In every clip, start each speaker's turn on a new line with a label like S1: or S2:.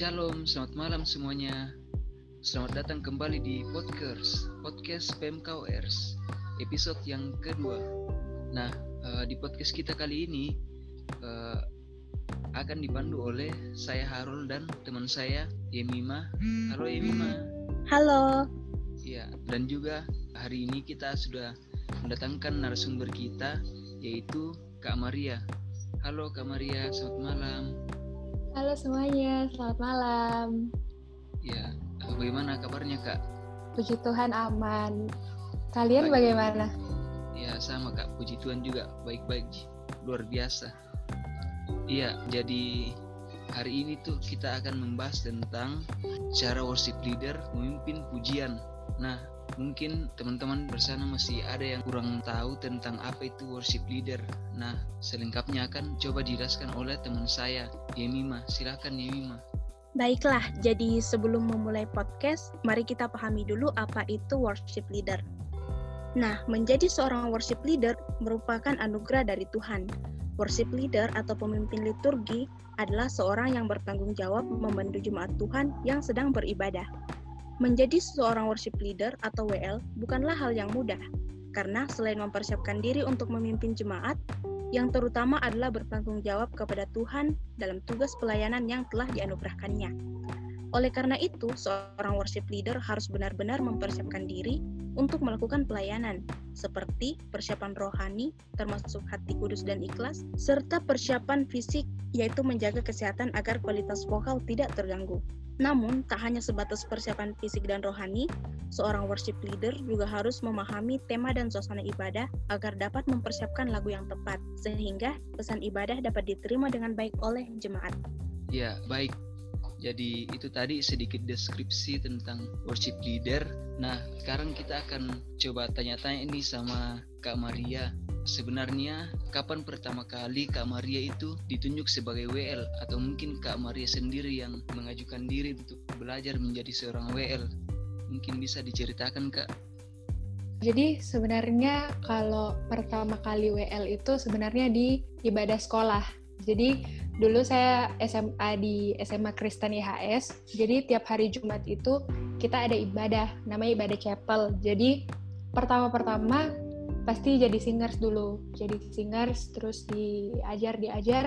S1: Shalom, selamat malam semuanya. Selamat datang kembali di podcast podcast PMKORS episode yang kedua. Nah, uh, di podcast kita kali ini uh, akan dipandu oleh saya Harul dan teman saya Yemima. Halo Yemima.
S2: Halo.
S1: Ya, dan juga hari ini kita sudah mendatangkan narasumber kita yaitu Kak Maria. Halo Kak Maria, selamat malam.
S2: Halo semuanya, selamat malam.
S1: Ya, bagaimana kabarnya Kak?
S2: Puji Tuhan aman. Kalian baik. bagaimana?
S1: Ya sama Kak, puji Tuhan juga baik-baik, luar biasa. Iya, jadi hari ini tuh kita akan membahas tentang cara worship leader memimpin pujian. Nah, mungkin teman-teman bersama masih ada yang kurang tahu tentang apa itu worship leader. Nah, selengkapnya akan coba dijelaskan oleh teman saya, Yemima. Silakan Yemima.
S2: Baiklah, jadi sebelum memulai podcast, mari kita pahami dulu apa itu worship leader. Nah, menjadi seorang worship leader merupakan anugerah dari Tuhan. Worship leader atau pemimpin liturgi adalah seorang yang bertanggung jawab membantu jemaat Tuhan yang sedang beribadah. Menjadi seorang worship leader atau WL bukanlah hal yang mudah, karena selain mempersiapkan diri untuk memimpin jemaat, yang terutama adalah bertanggung jawab kepada Tuhan dalam tugas pelayanan yang telah dianugerahkannya. Oleh karena itu, seorang worship leader harus benar-benar mempersiapkan diri untuk melakukan pelayanan, seperti persiapan rohani, termasuk hati kudus dan ikhlas, serta persiapan fisik, yaitu menjaga kesehatan agar kualitas vokal tidak terganggu. Namun, tak hanya sebatas persiapan fisik dan rohani, seorang worship leader juga harus memahami tema dan suasana ibadah agar dapat mempersiapkan lagu yang tepat, sehingga pesan ibadah dapat diterima dengan baik oleh jemaat.
S1: Ya, baik. Jadi itu tadi sedikit deskripsi tentang worship leader. Nah, sekarang kita akan coba tanya-tanya ini sama Kak Maria sebenarnya kapan pertama kali Kak Maria itu ditunjuk sebagai WL atau mungkin Kak Maria sendiri yang mengajukan diri untuk belajar menjadi seorang WL mungkin bisa diceritakan Kak.
S2: Jadi sebenarnya kalau pertama kali WL itu sebenarnya di ibadah sekolah. Jadi dulu saya SMA di SMA Kristen IHS jadi tiap hari Jumat itu kita ada ibadah namanya ibadah chapel. Jadi pertama-pertama pasti jadi singers dulu. Jadi singers terus diajar diajar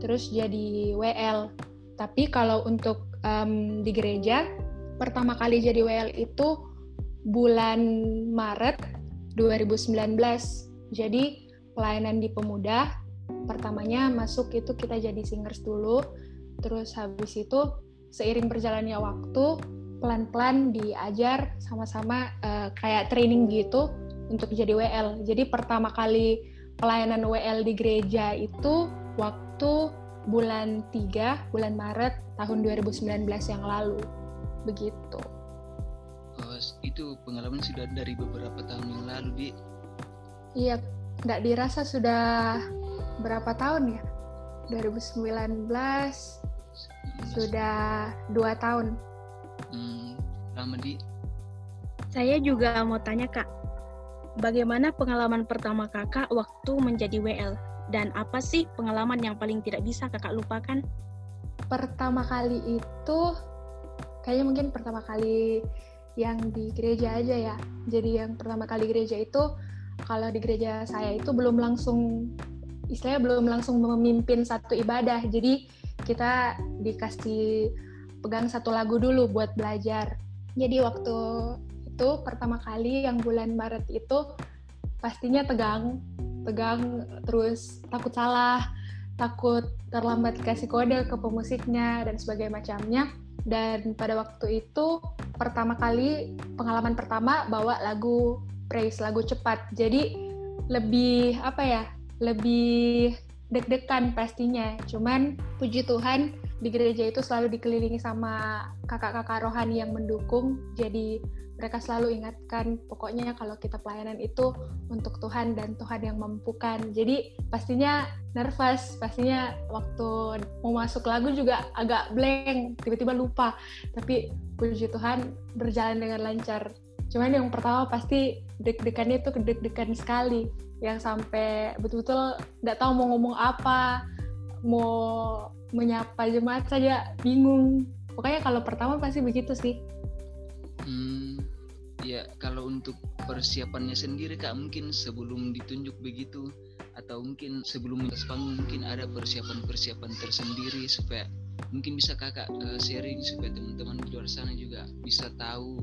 S2: terus jadi WL tapi kalau untuk um, di gereja pertama kali jadi WL itu bulan Maret 2019 jadi pelayanan di pemuda pertamanya masuk itu kita jadi singers dulu. Terus habis itu seiring berjalannya waktu pelan-pelan diajar sama-sama uh, kayak training gitu untuk jadi WL. Jadi pertama kali pelayanan WL di gereja itu waktu bulan 3, bulan Maret tahun 2019 yang lalu. Begitu.
S1: Oh, itu pengalaman sudah dari beberapa tahun yang lalu, Di.
S2: Iya, nggak dirasa sudah berapa tahun ya? 2019 19. sudah dua tahun.
S1: Hmm, lama di.
S2: Saya juga mau tanya kak, Bagaimana pengalaman pertama kakak waktu menjadi WL? Dan apa sih pengalaman yang paling tidak bisa kakak lupakan? Pertama kali itu, kayaknya mungkin pertama kali yang di gereja aja ya. Jadi yang pertama kali gereja itu, kalau di gereja saya itu belum langsung, istilahnya belum langsung memimpin satu ibadah. Jadi kita dikasih pegang satu lagu dulu buat belajar. Jadi waktu itu pertama kali yang bulan Maret itu pastinya tegang, tegang terus takut salah, takut terlambat kasih kode ke pemusiknya dan sebagainya macamnya. Dan pada waktu itu pertama kali pengalaman pertama bawa lagu praise, lagu cepat. Jadi lebih apa ya? Lebih deg-degan pastinya. Cuman puji Tuhan di gereja itu selalu dikelilingi sama kakak-kakak rohani yang mendukung. Jadi mereka selalu ingatkan pokoknya kalau kita pelayanan itu untuk Tuhan dan Tuhan yang memampukan jadi pastinya nervous pastinya waktu mau masuk lagu juga agak blank tiba-tiba lupa. Tapi puji Tuhan berjalan dengan lancar. Cuman yang pertama pasti deg-degannya itu deg-degan sekali. Yang sampai betul-betul nggak tahu mau ngomong apa mau menyapa jemaat saja bingung. Pokoknya kalau pertama pasti begitu sih.
S1: Hmm, ya kalau untuk persiapannya sendiri kak mungkin sebelum ditunjuk begitu atau mungkin sebelum atas panggung mungkin ada persiapan-persiapan tersendiri supaya mungkin bisa kakak uh, sharing supaya teman-teman di luar sana juga bisa tahu.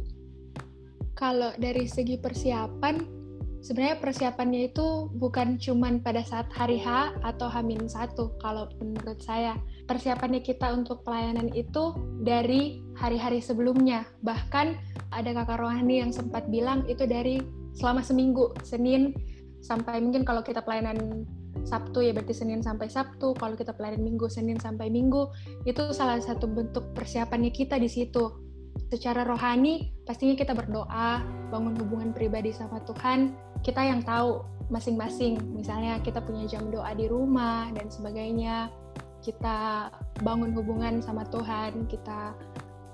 S2: Kalau dari segi persiapan sebenarnya persiapannya itu bukan cuman pada saat hari H atau H-1 kalau menurut saya. Persiapannya kita untuk pelayanan itu dari hari-hari sebelumnya. Bahkan ada kakak rohani yang sempat bilang itu dari selama seminggu, Senin sampai mungkin kalau kita pelayanan Sabtu ya berarti Senin sampai Sabtu, kalau kita pelayanan Minggu Senin sampai Minggu, itu salah satu bentuk persiapannya kita di situ. Secara rohani pastinya kita berdoa, bangun hubungan pribadi sama Tuhan, kita yang tahu masing-masing. Misalnya kita punya jam doa di rumah dan sebagainya. Kita bangun hubungan sama Tuhan kita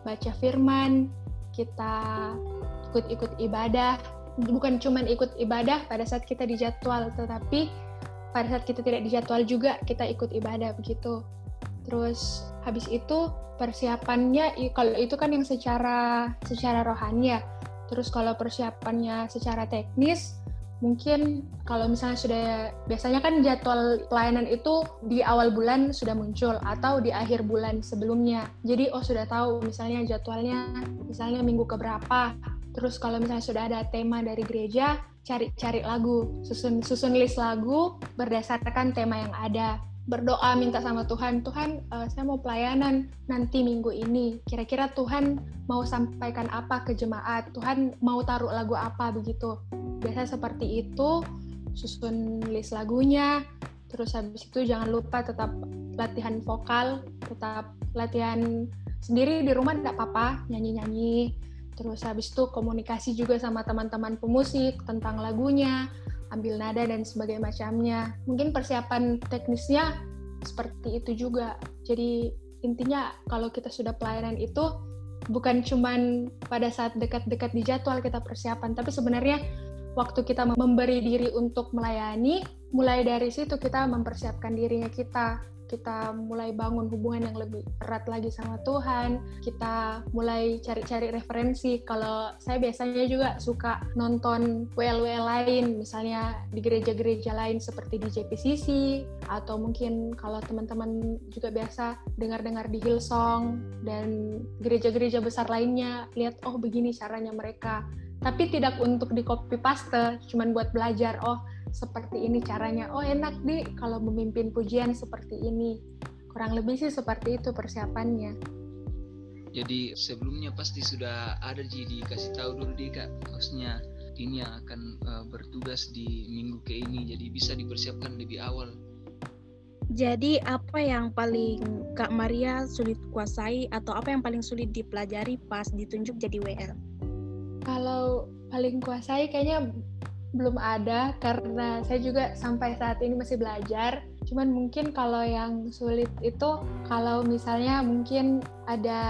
S2: baca firman kita ikut-ikut ibadah. Bukan cuma ikut ibadah pada saat kita dijadwal tetapi pada saat kita tidak dijadwal juga kita ikut ibadah begitu. Terus habis itu persiapannya kalau itu kan yang secara secara rohani ya terus kalau persiapannya secara teknis mungkin kalau misalnya sudah biasanya kan jadwal pelayanan itu di awal bulan sudah muncul atau di akhir bulan sebelumnya. Jadi oh sudah tahu misalnya jadwalnya misalnya minggu keberapa. Terus kalau misalnya sudah ada tema dari gereja, cari-cari lagu, susun susun list lagu berdasarkan tema yang ada berdoa minta sama Tuhan, Tuhan uh, saya mau pelayanan nanti minggu ini. Kira-kira Tuhan mau sampaikan apa ke jemaat? Tuhan mau taruh lagu apa begitu? Biasa seperti itu, susun list lagunya. Terus habis itu jangan lupa tetap latihan vokal, tetap latihan sendiri di rumah tidak apa-apa, nyanyi-nyanyi. Terus habis itu komunikasi juga sama teman-teman pemusik tentang lagunya, ambil nada dan sebagainya macamnya. Mungkin persiapan teknisnya seperti itu juga. Jadi intinya kalau kita sudah pelayanan itu bukan cuman pada saat dekat-dekat di jadwal kita persiapan, tapi sebenarnya waktu kita memberi diri untuk melayani, mulai dari situ kita mempersiapkan dirinya kita kita mulai bangun hubungan yang lebih erat lagi sama Tuhan, kita mulai cari-cari referensi. Kalau saya biasanya juga suka nonton WL-WL lain, misalnya di gereja-gereja lain seperti di JPCC, atau mungkin kalau teman-teman juga biasa dengar-dengar di Hillsong, dan gereja-gereja besar lainnya, lihat, oh begini caranya mereka. Tapi tidak untuk di copy paste, cuman buat belajar, oh seperti ini caranya. Oh enak deh kalau memimpin pujian seperti ini. Kurang lebih sih seperti itu persiapannya.
S1: Jadi sebelumnya pasti sudah ada jadi dikasih tahu dulu deh kak, maksudnya ini yang akan uh, bertugas di minggu ke ini, jadi bisa dipersiapkan lebih awal.
S3: Jadi apa yang paling Kak Maria sulit kuasai atau apa yang paling sulit dipelajari pas ditunjuk jadi WL?
S2: Kalau paling kuasai kayaknya belum ada karena saya juga sampai saat ini masih belajar. Cuman mungkin kalau yang sulit itu kalau misalnya mungkin ada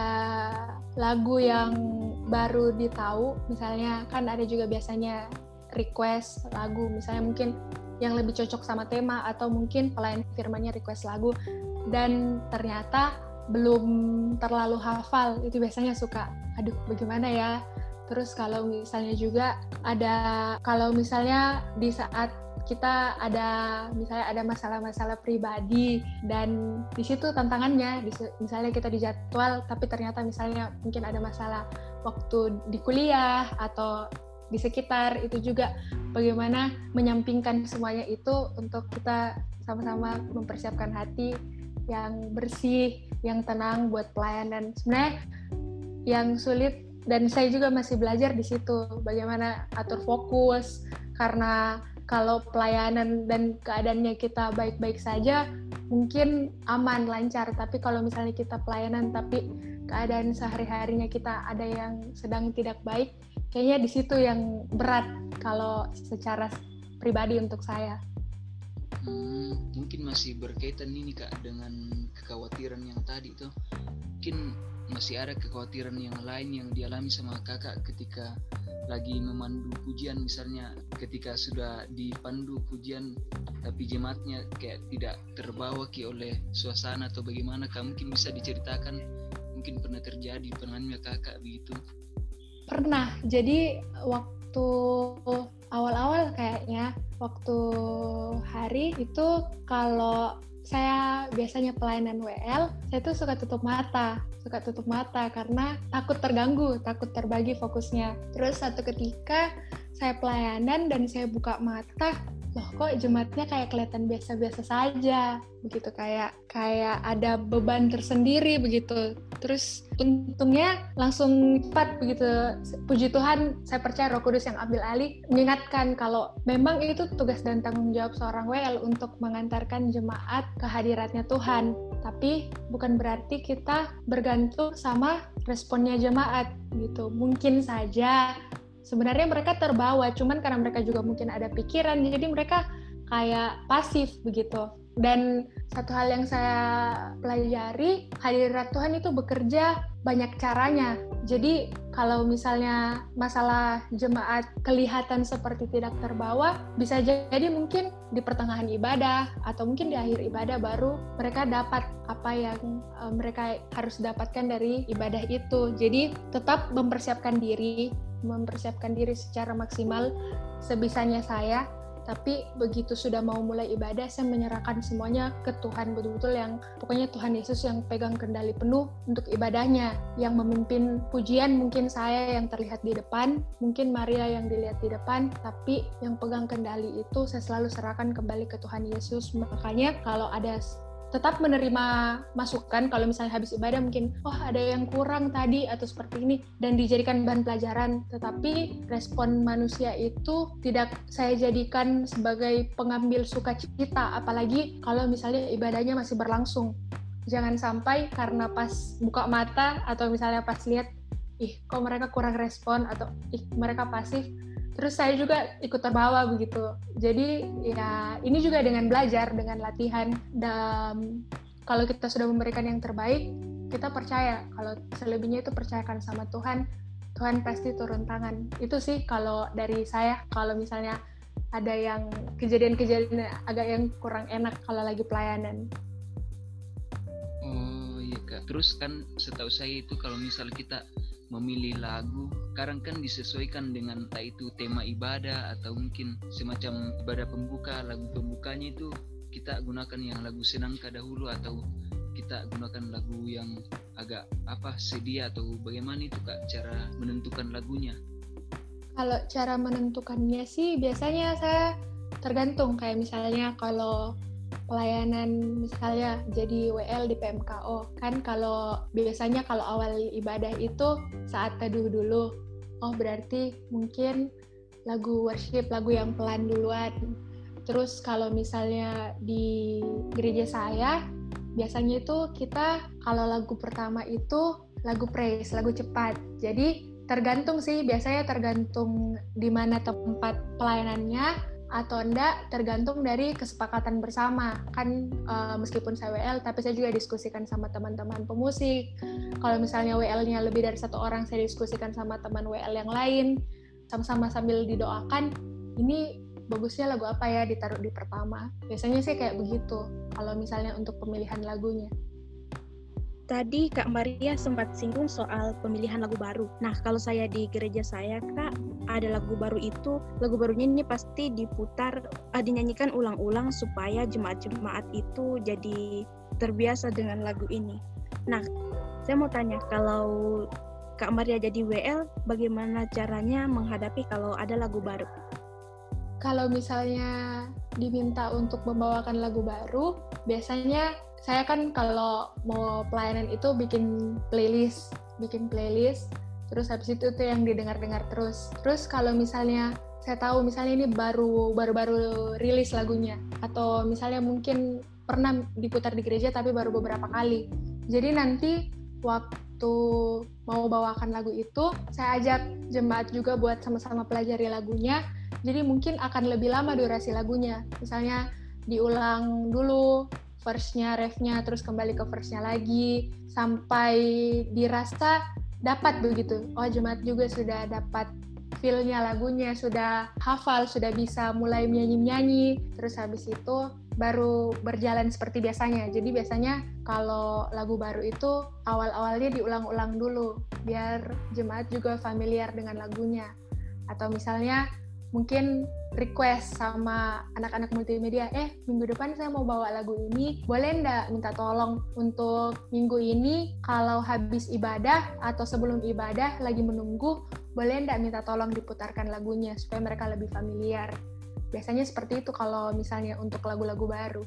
S2: lagu yang baru ditahu, misalnya kan ada juga biasanya request lagu, misalnya mungkin yang lebih cocok sama tema atau mungkin pelayan firmannya request lagu dan ternyata belum terlalu hafal itu biasanya suka aduh bagaimana ya Terus kalau misalnya juga ada kalau misalnya di saat kita ada misalnya ada masalah-masalah pribadi dan di situ tantangannya misalnya kita di jadwal tapi ternyata misalnya mungkin ada masalah waktu di kuliah atau di sekitar itu juga bagaimana menyampingkan semuanya itu untuk kita sama-sama mempersiapkan hati yang bersih, yang tenang buat pelayanan. Sebenarnya yang sulit dan saya juga masih belajar di situ bagaimana atur fokus. Karena kalau pelayanan dan keadaannya kita baik-baik saja mungkin aman lancar. Tapi kalau misalnya kita pelayanan tapi keadaan sehari-harinya kita ada yang sedang tidak baik kayaknya di situ yang berat kalau secara pribadi untuk saya.
S1: Hmm, mungkin masih berkaitan ini kak dengan kekhawatiran yang tadi tuh. Mungkin masih ada kekhawatiran yang lain yang dialami sama kakak ketika lagi memandu pujian misalnya ketika sudah dipandu pujian tapi jemaatnya kayak tidak terbawa ki oleh suasana atau bagaimana kamu mungkin bisa diceritakan mungkin pernah terjadi pernahnya kakak begitu?
S2: Pernah. Jadi waktu awal-awal kayaknya waktu hari itu kalau saya biasanya pelayanan WL, saya tuh suka tutup mata, suka tutup mata karena takut terganggu, takut terbagi fokusnya. Terus satu ketika saya pelayanan dan saya buka mata, loh kok jemaatnya kayak kelihatan biasa-biasa saja? Begitu kayak kayak ada beban tersendiri begitu. Terus untungnya langsung cepat begitu. Puji Tuhan saya percaya Roh Kudus yang ambil alih mengingatkan kalau memang itu tugas dan tanggung jawab seorang WL untuk mengantarkan jemaat ke hadiratnya Tuhan. Tapi bukan berarti kita bergantung sama responnya jemaat gitu. Mungkin saja sebenarnya mereka terbawa cuman karena mereka juga mungkin ada pikiran jadi mereka kayak pasif begitu. Dan satu hal yang saya pelajari hadirat Tuhan itu bekerja banyak caranya. Jadi kalau misalnya masalah jemaat kelihatan seperti tidak terbawa bisa jadi mungkin di pertengahan ibadah atau mungkin di akhir ibadah baru mereka dapat apa yang uh, mereka harus dapatkan dari ibadah itu. Jadi tetap mempersiapkan diri mempersiapkan diri secara maksimal sebisanya saya. Tapi begitu sudah mau mulai ibadah saya menyerahkan semuanya ke Tuhan betul-betul yang pokoknya Tuhan Yesus yang pegang kendali penuh untuk ibadahnya yang memimpin pujian mungkin saya yang terlihat di depan mungkin Maria yang dilihat di depan tapi yang pegang kendali itu saya selalu serahkan kembali ke Tuhan Yesus. Makanya kalau ada tetap menerima masukan kalau misalnya habis ibadah mungkin oh, ada yang kurang tadi atau seperti ini dan dijadikan bahan pelajaran. Tetapi respon manusia itu tidak saya jadikan sebagai pengambil sukacita apalagi kalau misalnya ibadahnya masih berlangsung. Jangan sampai karena pas buka mata atau misalnya pas lihat ih kok mereka kurang respon atau ih mereka pasif terus saya juga ikut terbawa begitu. Jadi ya ini juga dengan belajar dengan latihan. Dan kalau kita sudah memberikan yang terbaik kita percaya. Kalau selebihnya itu percayakan sama Tuhan Tuhan pasti turun tangan. Itu sih kalau dari saya kalau misalnya ada yang kejadian-kejadian agak yang kurang enak kalau lagi pelayanan.
S1: Oh iya kak. Terus kan setahu saya itu kalau misal kita memilih lagu sekarang kan disesuaikan dengan entah itu tema ibadah atau mungkin semacam ibadah pembuka lagu pembukanya itu kita gunakan yang lagu senang dahulu atau kita gunakan lagu yang agak apa sedih atau bagaimana itu kak cara menentukan lagunya?
S2: Kalau cara menentukannya sih biasanya saya tergantung. Kayak misalnya kalau pelayanan misalnya jadi WL di PMKO kan kalau biasanya kalau awal ibadah itu saat teduh dulu. Oh berarti mungkin lagu worship lagu yang pelan duluan. Terus kalau misalnya di gereja saya biasanya itu kita kalau lagu pertama itu lagu praise lagu cepat. Jadi tergantung sih biasanya tergantung di mana tempat pelayanannya atau enggak tergantung dari kesepakatan bersama. Kan uh, meskipun saya WL tapi saya juga diskusikan sama teman-teman pemusik. Kalau misalnya WL-nya lebih dari satu orang saya diskusikan sama teman WL yang lain. Sama-sama sambil didoakan ini bagusnya lagu apa ya ditaruh di pertama? Biasanya sih kayak begitu kalau misalnya untuk pemilihan lagunya
S3: Tadi Kak Maria sempat singgung soal pemilihan lagu baru. Nah, kalau saya di gereja saya, Kak, ada lagu baru itu, lagu barunya ini pasti diputar, uh, dinyanyikan ulang-ulang supaya jemaat-jemaat itu jadi terbiasa dengan lagu ini. Nah, saya mau tanya, kalau Kak Maria jadi WL, bagaimana caranya menghadapi kalau ada lagu baru?
S2: Kalau misalnya diminta untuk membawakan lagu baru, biasanya saya kan kalau mau pelayanan itu bikin playlist, bikin playlist, terus habis itu tuh yang didengar-dengar terus. Terus kalau misalnya saya tahu misalnya ini baru baru-baru rilis lagunya atau misalnya mungkin pernah diputar di gereja tapi baru beberapa kali. Jadi nanti waktu mau bawakan lagu itu, saya ajak jemaat juga buat sama-sama pelajari lagunya. Jadi mungkin akan lebih lama durasi lagunya. Misalnya diulang dulu verse-nya, ref-nya, terus kembali ke verse-nya lagi, sampai dirasa dapat begitu. Oh, jemaat juga sudah dapat feel-nya lagunya, sudah hafal, sudah bisa mulai nyanyi-nyanyi. Terus habis itu baru berjalan seperti biasanya. Jadi biasanya kalau lagu baru itu awal-awalnya diulang-ulang dulu biar jemaat juga familiar dengan lagunya. Atau misalnya mungkin request sama anak-anak multimedia, eh minggu depan saya mau bawa lagu ini, boleh ndak minta tolong untuk minggu ini kalau habis ibadah atau sebelum ibadah lagi menunggu, boleh ndak minta tolong diputarkan lagunya supaya mereka lebih familiar. Biasanya seperti itu kalau misalnya untuk lagu-lagu baru.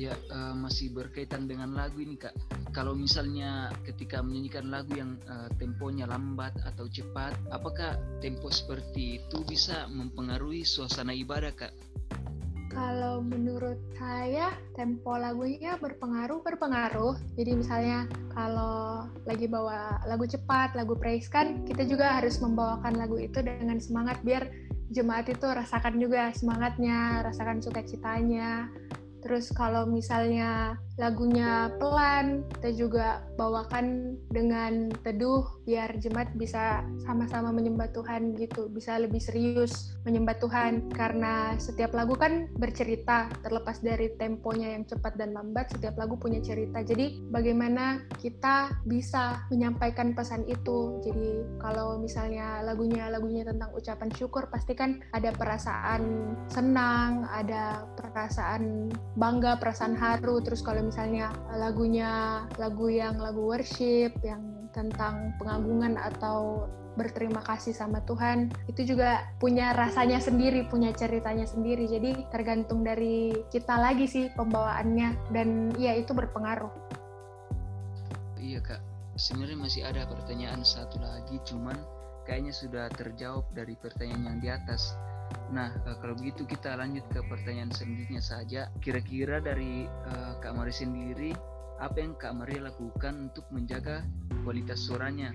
S1: Ya uh, masih berkaitan dengan lagu ini kak kalau misalnya ketika menyanyikan lagu yang uh, temponya lambat atau cepat, apakah tempo seperti itu bisa mempengaruhi suasana ibadah, Kak?
S2: Kalau menurut saya tempo lagunya berpengaruh berpengaruh. Jadi misalnya kalau lagi bawa lagu cepat, lagu praise kan kita juga harus membawakan lagu itu dengan semangat biar jemaat itu rasakan juga semangatnya, rasakan sukacitanya. Terus kalau misalnya lagunya pelan, kita juga bawakan dengan teduh biar jemaat bisa sama-sama menyembah Tuhan gitu, bisa lebih serius menyembah Tuhan karena setiap lagu kan bercerita terlepas dari temponya yang cepat dan lambat, setiap lagu punya cerita. Jadi bagaimana kita bisa menyampaikan pesan itu. Jadi kalau misalnya lagunya lagunya tentang ucapan syukur, pasti kan ada perasaan senang, ada perasaan bangga, perasaan haru. Terus kalau misalnya lagunya lagu yang lagu worship yang tentang pengagungan atau berterima kasih sama Tuhan itu juga punya rasanya sendiri, punya ceritanya sendiri. Jadi tergantung dari kita lagi sih pembawaannya dan iya itu berpengaruh.
S1: Iya kak, sebenarnya masih ada pertanyaan satu lagi, cuman kayaknya sudah terjawab dari pertanyaan yang di atas. Nah, uh, kalau begitu kita lanjut ke pertanyaan selanjutnya saja. Kira-kira dari uh, Kak Mari sendiri, apa yang Kak Mari lakukan untuk menjaga kualitas suaranya?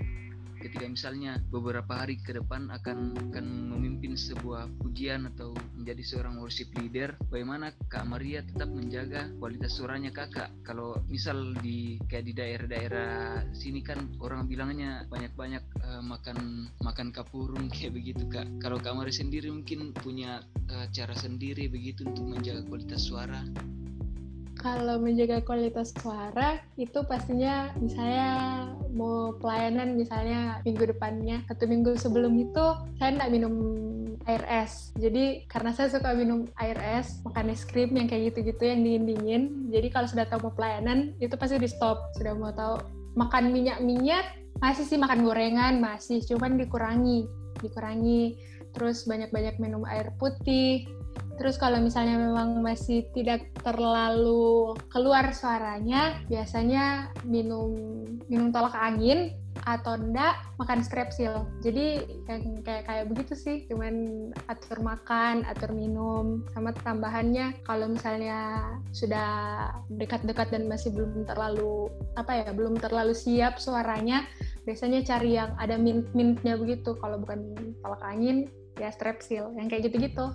S1: Ketika misalnya beberapa hari ke depan akan akan memimpin sebuah pujian atau menjadi seorang worship leader, bagaimana Kak Maria tetap menjaga kualitas suaranya kakak? Kalau misal di kayak di daerah-daerah sini kan orang bilangnya banyak-banyak uh, makan makan kapurung kayak begitu kak. Kalau Kak Maria sendiri mungkin punya uh, cara sendiri begitu untuk menjaga kualitas suara
S2: kalau menjaga kualitas suara itu pastinya misalnya mau pelayanan misalnya minggu depannya atau minggu sebelum itu saya tidak minum air es. Jadi karena saya suka minum air es makan es krim yang kayak gitu-gitu yang dingin-dingin jadi kalau sudah tahu mau pelayanan itu pasti di stop. Sudah mau tahu makan minyak-minyak masih sih makan gorengan masih cuman dikurangi dikurangi. Terus banyak-banyak minum air putih Terus kalau misalnya memang masih tidak terlalu keluar suaranya, biasanya minum minum tolak angin atau enggak makan strepsil. Jadi yang kayak kayak begitu sih, cuman atur makan, atur minum, sama tambahannya kalau misalnya sudah dekat-dekat dan masih belum terlalu apa ya, belum terlalu siap suaranya, biasanya cari yang ada mint-mintnya begitu. Kalau bukan tolak angin, ya strepsil, yang kayak gitu-gitu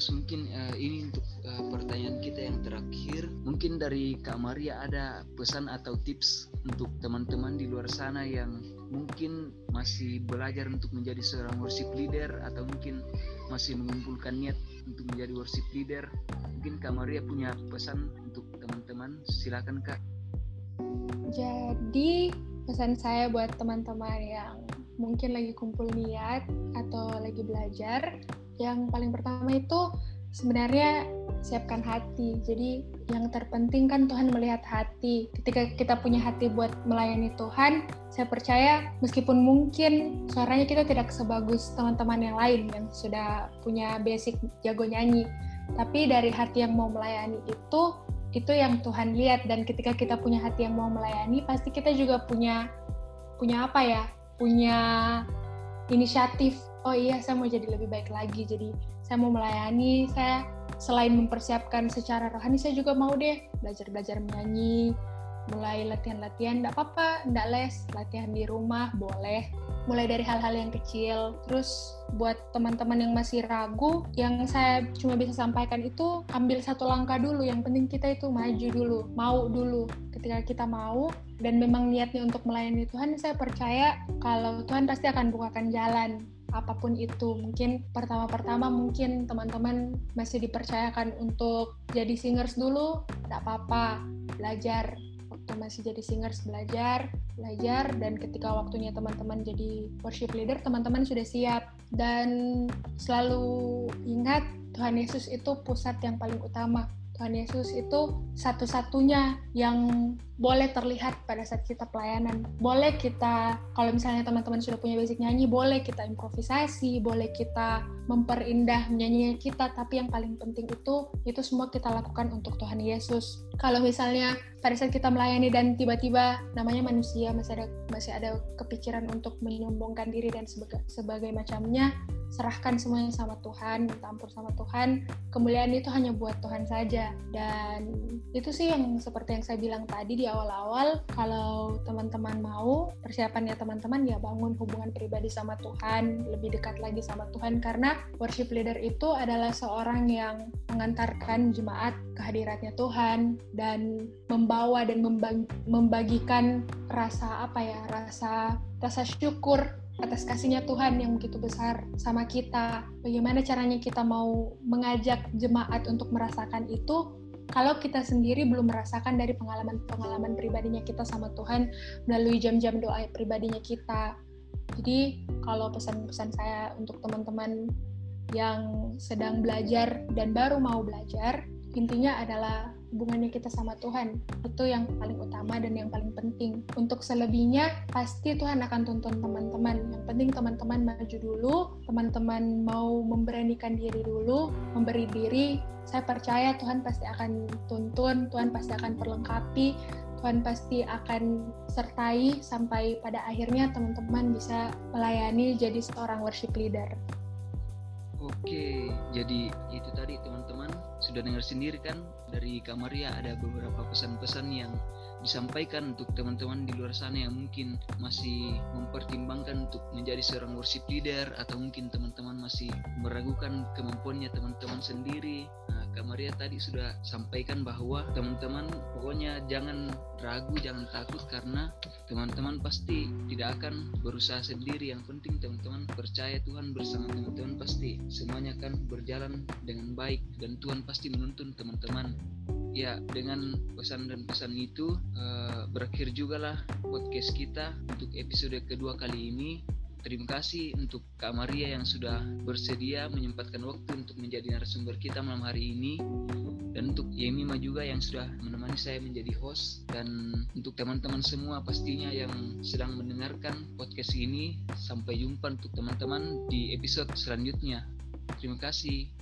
S1: terus mungkin uh, ini untuk uh, pertanyaan kita yang terakhir. Mungkin dari Kak Maria ada pesan atau tips untuk teman-teman di luar sana yang mungkin masih belajar untuk menjadi seorang worship leader atau mungkin masih mengumpulkan niat untuk menjadi worship leader? Mungkin Kak Maria punya pesan untuk teman-teman. Silakan Kak.
S2: Jadi pesan saya buat teman-teman yang mungkin lagi kumpul niat atau lagi belajar yang paling pertama itu sebenarnya siapkan hati. Jadi yang terpenting kan Tuhan melihat hati. Ketika kita punya hati buat melayani Tuhan, saya percaya meskipun mungkin suaranya kita tidak sebagus teman-teman yang lain yang sudah punya basic jago nyanyi, tapi dari hati yang mau melayani itu itu yang Tuhan lihat dan ketika kita punya hati yang mau melayani pasti kita juga punya punya apa ya? punya inisiatif oh iya saya mau jadi lebih baik lagi. Jadi saya mau melayani. Saya selain mempersiapkan secara rohani saya juga mau deh belajar-belajar menyanyi. Mulai latihan-latihan enggak apa-apa enggak les. Latihan di rumah boleh. Mulai dari hal-hal yang kecil. Terus buat teman-teman yang masih ragu yang saya cuma bisa sampaikan itu ambil satu langkah dulu. Yang penting kita itu maju dulu mau dulu. Ketika kita mau dan memang niatnya untuk melayani Tuhan saya percaya kalau Tuhan pasti akan bukakan jalan apa pun itu. Mungkin pertama-pertama mungkin teman-teman masih dipercayakan untuk jadi singers dulu, tidak apa-apa, belajar. Waktu masih jadi singers belajar, belajar, dan ketika waktunya teman-teman jadi worship leader, teman-teman sudah siap. Dan selalu ingat Tuhan Yesus itu pusat yang paling utama Tuhan Yesus itu satu-satunya yang boleh terlihat pada saat kita pelayanan. Boleh kita, kalau misalnya teman-teman sudah punya basic nyanyi, boleh kita improvisasi, boleh kita memperindah nyanyinya kita, tapi yang paling penting itu, itu semua kita lakukan untuk Tuhan Yesus. Kalau misalnya pada saat kita melayani dan tiba-tiba namanya manusia masih ada masih ada kepikiran untuk menyombongkan diri dan sebagai, sebagai macamnya, serahkan semuanya sama Tuhan, minta ampun sama Tuhan. Kemuliaan itu hanya buat Tuhan saja. Dan itu sih yang seperti yang saya bilang tadi di awal-awal, kalau teman-teman mau, persiapannya teman-teman ya bangun hubungan pribadi sama Tuhan, lebih dekat lagi sama Tuhan karena worship leader itu adalah seorang yang mengantarkan jemaat kehadiratnya Tuhan dan membawa dan membagikan rasa apa ya, rasa rasa syukur atas kasihnya Tuhan yang begitu besar sama kita. Bagaimana caranya kita mau mengajak jemaat untuk merasakan itu kalau kita sendiri belum merasakan dari pengalaman-pengalaman pribadinya kita sama Tuhan melalui jam-jam doa pribadinya kita. Jadi kalau pesan-pesan saya untuk teman-teman yang sedang belajar dan baru mau belajar, intinya adalah hubungannya kita sama Tuhan itu yang paling utama dan yang paling penting. Untuk selebihnya pasti Tuhan akan tuntun teman-teman. Yang penting teman-teman maju dulu teman-teman mau memberanikan diri dulu memberi diri. Saya percaya Tuhan pasti akan tuntun Tuhan pasti akan perlengkapi Tuhan pasti akan sertai sampai pada akhirnya teman-teman bisa melayani jadi seorang worship leader.
S1: Oke, jadi itu tadi teman-teman. Sudah dengar sendiri kan dari Kamaria ada beberapa pesan-pesan yang disampaikan untuk teman-teman di luar sana yang mungkin masih mempertimbangkan untuk menjadi seorang worship leader atau mungkin teman-teman masih meragukan kemampuannya teman-teman sendiri. Nah, Kak Maria tadi sudah sampaikan bahwa teman-teman pokoknya jangan ragu, jangan takut karena teman-teman pasti tidak akan berusaha sendiri. Yang penting teman-teman percaya Tuhan bersama teman-teman pasti semuanya akan berjalan dengan baik dan Tuhan pasti menuntun teman-teman ya dengan pesan dan pesan itu uh, berakhir juga lah podcast kita untuk episode kedua kali ini. Terima kasih untuk Kak Maria yang sudah bersedia menyempatkan waktu untuk menjadi narasumber kita malam hari ini. Dan untuk Yemima juga yang sudah menemani saya menjadi host. Dan untuk teman-teman semua pastinya yang sedang mendengarkan podcast ini sampai jumpa untuk teman-teman di episode selanjutnya. Terima kasih